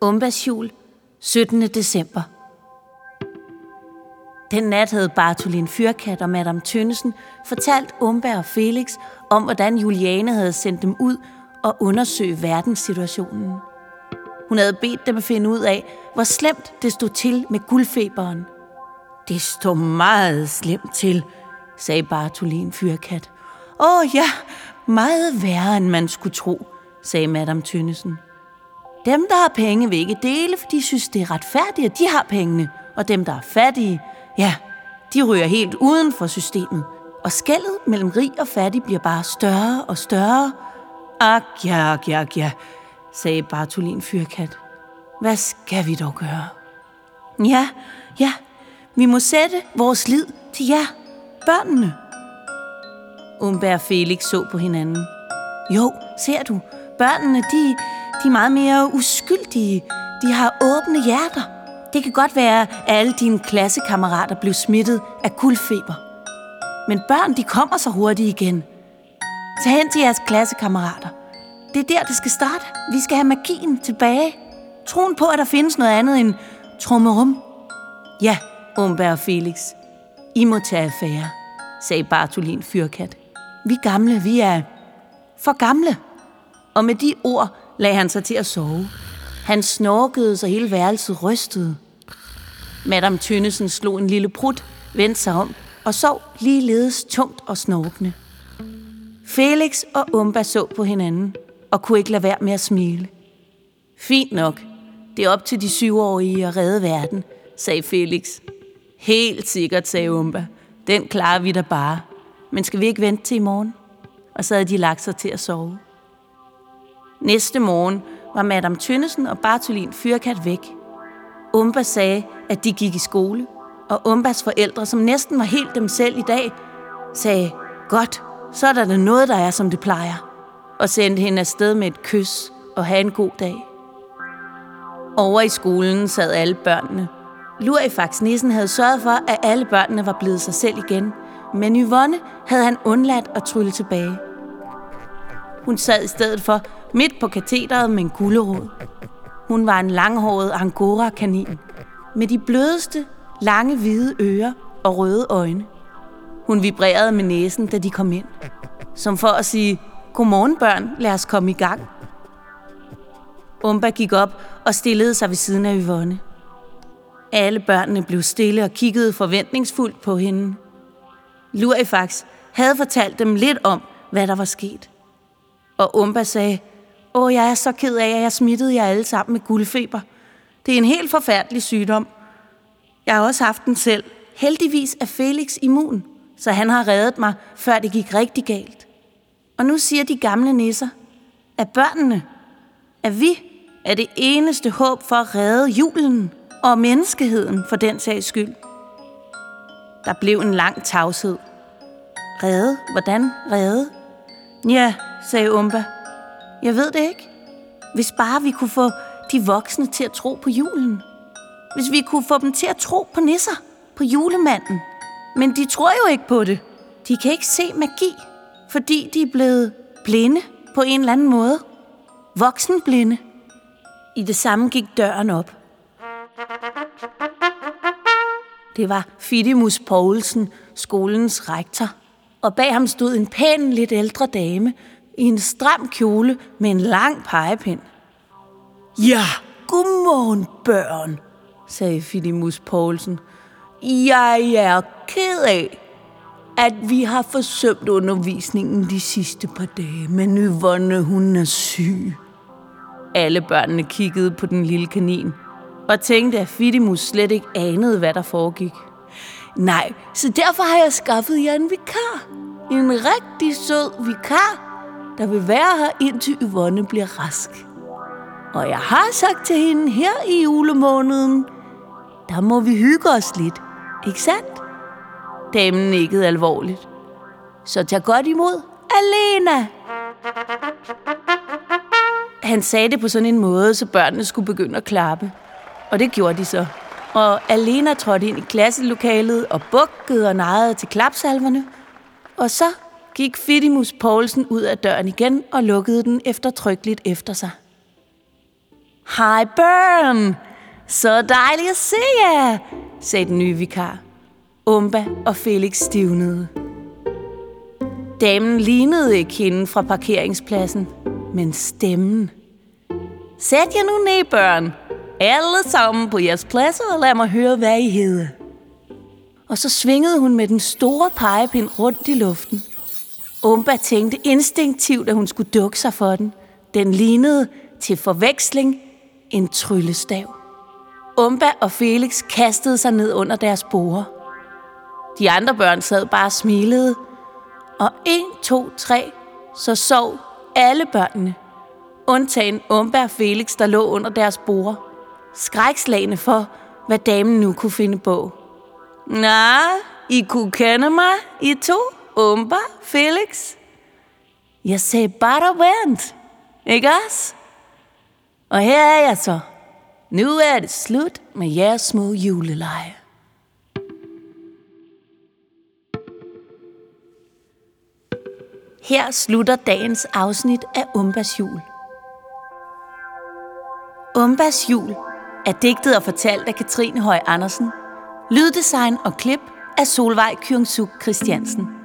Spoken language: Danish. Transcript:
Umbas jul, 17. december. Den nat havde Bartolin Fyrkat og Madame Tønnesen fortalt Umba og Felix om, hvordan Juliane havde sendt dem ud og undersøge verdenssituationen. Hun havde bedt dem at finde ud af, hvor slemt det stod til med guldfeberen. Det stod meget slemt til, sagde Bartolin Fyrkat. Åh ja, meget værre end man skulle tro, sagde Madame Tønnesen. Dem, der har penge, vil ikke dele, for de synes, det er retfærdigt, at de har pengene. Og dem, der er fattige, ja, de ryger helt uden for systemet. Og skældet mellem rig og fattig bliver bare større og større. Ak ja, ak ja, ak ja, sagde Bartolin Fyrkat. Hvad skal vi dog gøre? Ja, ja, vi må sætte vores lid til jer, børnene. Umberg og Felix så på hinanden. Jo, ser du, børnene, de, de er meget mere uskyldige. De har åbne hjerter. Det kan godt være, at alle dine klassekammerater blev smittet af guldfeber. Men børn, de kommer så hurtigt igen. Tag hen til jeres klassekammerater. Det er der, det skal starte. Vi skal have magien tilbage. Troen på, at der findes noget andet end trummerum. Ja, Umberg og Felix. I må tage affære, sagde Bartolin Fyrkat. Vi gamle, vi er for gamle. Og med de ord lagde han sig til at sove. Han snorkede, så hele værelset rystede. Madame Tønnesen slog en lille prut, vendte sig om og sov ligeledes tungt og snorkende. Felix og Umba så på hinanden og kunne ikke lade være med at smile. Fint nok. Det er op til de syvårige at redde verden, sagde Felix. Helt sikkert, sagde Umba. Den klarer vi da bare. Men skal vi ikke vente til i morgen? Og så havde de lagt sig til at sove. Næste morgen var Madame Tønnesen og Bartolin Fyrkat væk. Umba sagde, at de gik i skole, og Umbas forældre, som næsten var helt dem selv i dag, sagde, godt, så er der da noget, der er, som det plejer, og sendte hende afsted med et kys og have en god dag. Over i skolen sad alle børnene. Lurifax Nissen havde sørget for, at alle børnene var blevet sig selv igen, men Yvonne havde han undladt at trylle tilbage. Hun sad i stedet for midt på kateteret med en gullerod. Hun var en langhåret angora-kanin med de blødeste, lange hvide ører og røde øjne. Hun vibrerede med næsen, da de kom ind. Som for at sige, godmorgen børn, lad os komme i gang. Umba gik op og stillede sig ved siden af Yvonne. Alle børnene blev stille og kiggede forventningsfuldt på hende. Lurifax havde fortalt dem lidt om, hvad der var sket. Og Umba sagde, Åh, jeg er så ked af, at jeg smittede jer alle sammen med guldfeber. Det er en helt forfærdelig sygdom. Jeg har også haft den selv. Heldigvis er Felix immun, så han har reddet mig, før det gik rigtig galt. Og nu siger de gamle nisser, at børnene, at vi er det eneste håb for at redde julen og menneskeheden for den sags skyld. Der blev en lang tavshed. Redde? Hvordan redde? Ja, sagde Umba. Jeg ved det ikke. Hvis bare vi kunne få de voksne til at tro på julen. Hvis vi kunne få dem til at tro på nisser, på julemanden. Men de tror jo ikke på det. De kan ikke se magi, fordi de er blevet blinde på en eller anden måde. Voksenblinde. I det samme gik døren op. Det var Fidimus Poulsen, skolens rektor. Og bag ham stod en pæn, lidt ældre dame i en stram kjole med en lang pegepind. Ja, godmorgen, børn, sagde Fidimus Poulsen. Jeg er ked af, at vi har forsømt undervisningen de sidste par dage, men Yvonne, hun er syg. Alle børnene kiggede på den lille kanin og tænkte, at Fidimus slet ikke anede, hvad der foregik. Nej, så derfor har jeg skaffet jer en vikar. En rigtig sød vikar, der vil være her, indtil Yvonne bliver rask. Og jeg har sagt til hende her i julemåneden, der må vi hygge os lidt, ikke sandt? Damen nikkede alvorligt. Så tag godt imod Alena. Han sagde det på sådan en måde, så børnene skulle begynde at klappe. Og det gjorde de så. Og Alena trådte ind i klasselokalet og bukkede og nejede til klapsalverne. Og så gik Fidimus Poulsen ud af døren igen og lukkede den eftertrykkeligt efter sig. Hej børn! Så dejligt at se jer, sagde den nye vikar. Umba og Felix stivnede. Damen lignede ikke hende fra parkeringspladsen, men stemmen. Sæt jer nu ned, børn. Alle sammen på jeres pladser, og lad mig høre, hvad I hedder. Og så svingede hun med den store pegepind rundt i luften. Umba tænkte instinktivt, at hun skulle dukke sig for den. Den lignede til forveksling en tryllestav. Umba og Felix kastede sig ned under deres borer. De andre børn sad bare og smilede. Og en, to, tre, så sov alle børnene. Undtagen Umba og Felix, der lå under deres borer. Skrækslagende for, hvad damen nu kunne finde på. Nå, I kunne kende mig, I to, Umba, Felix. Jeg sagde bare vent, ikke også? Og her er jeg så. Nu er det slut med jeres små juleleje. Her slutter dagens afsnit af Umbas jul. Umbas jul er digtet og fortalt af Katrine Høj Andersen. Lyddesign og klip af Solvej Kyungsuk Christiansen.